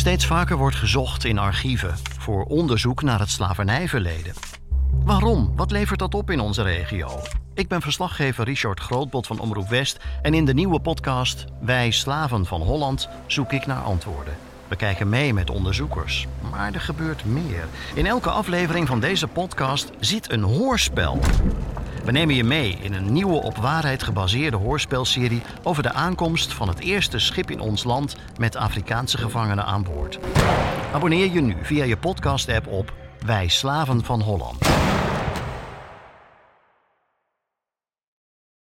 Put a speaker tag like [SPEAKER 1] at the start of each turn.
[SPEAKER 1] Steeds vaker wordt gezocht in archieven voor onderzoek naar het slavernijverleden. Waarom? Wat levert dat op in onze regio? Ik ben verslaggever Richard Grootbot van Omroep West en in de nieuwe podcast Wij Slaven van Holland zoek ik naar antwoorden. We kijken mee met onderzoekers, maar er gebeurt meer. In elke aflevering van deze podcast zit een hoorspel. We nemen je mee in een nieuwe op waarheid gebaseerde hoorspelserie over de aankomst van het eerste schip in ons land met Afrikaanse gevangenen aan boord. Abonneer je nu via je podcast-app op Wij Slaven van Holland.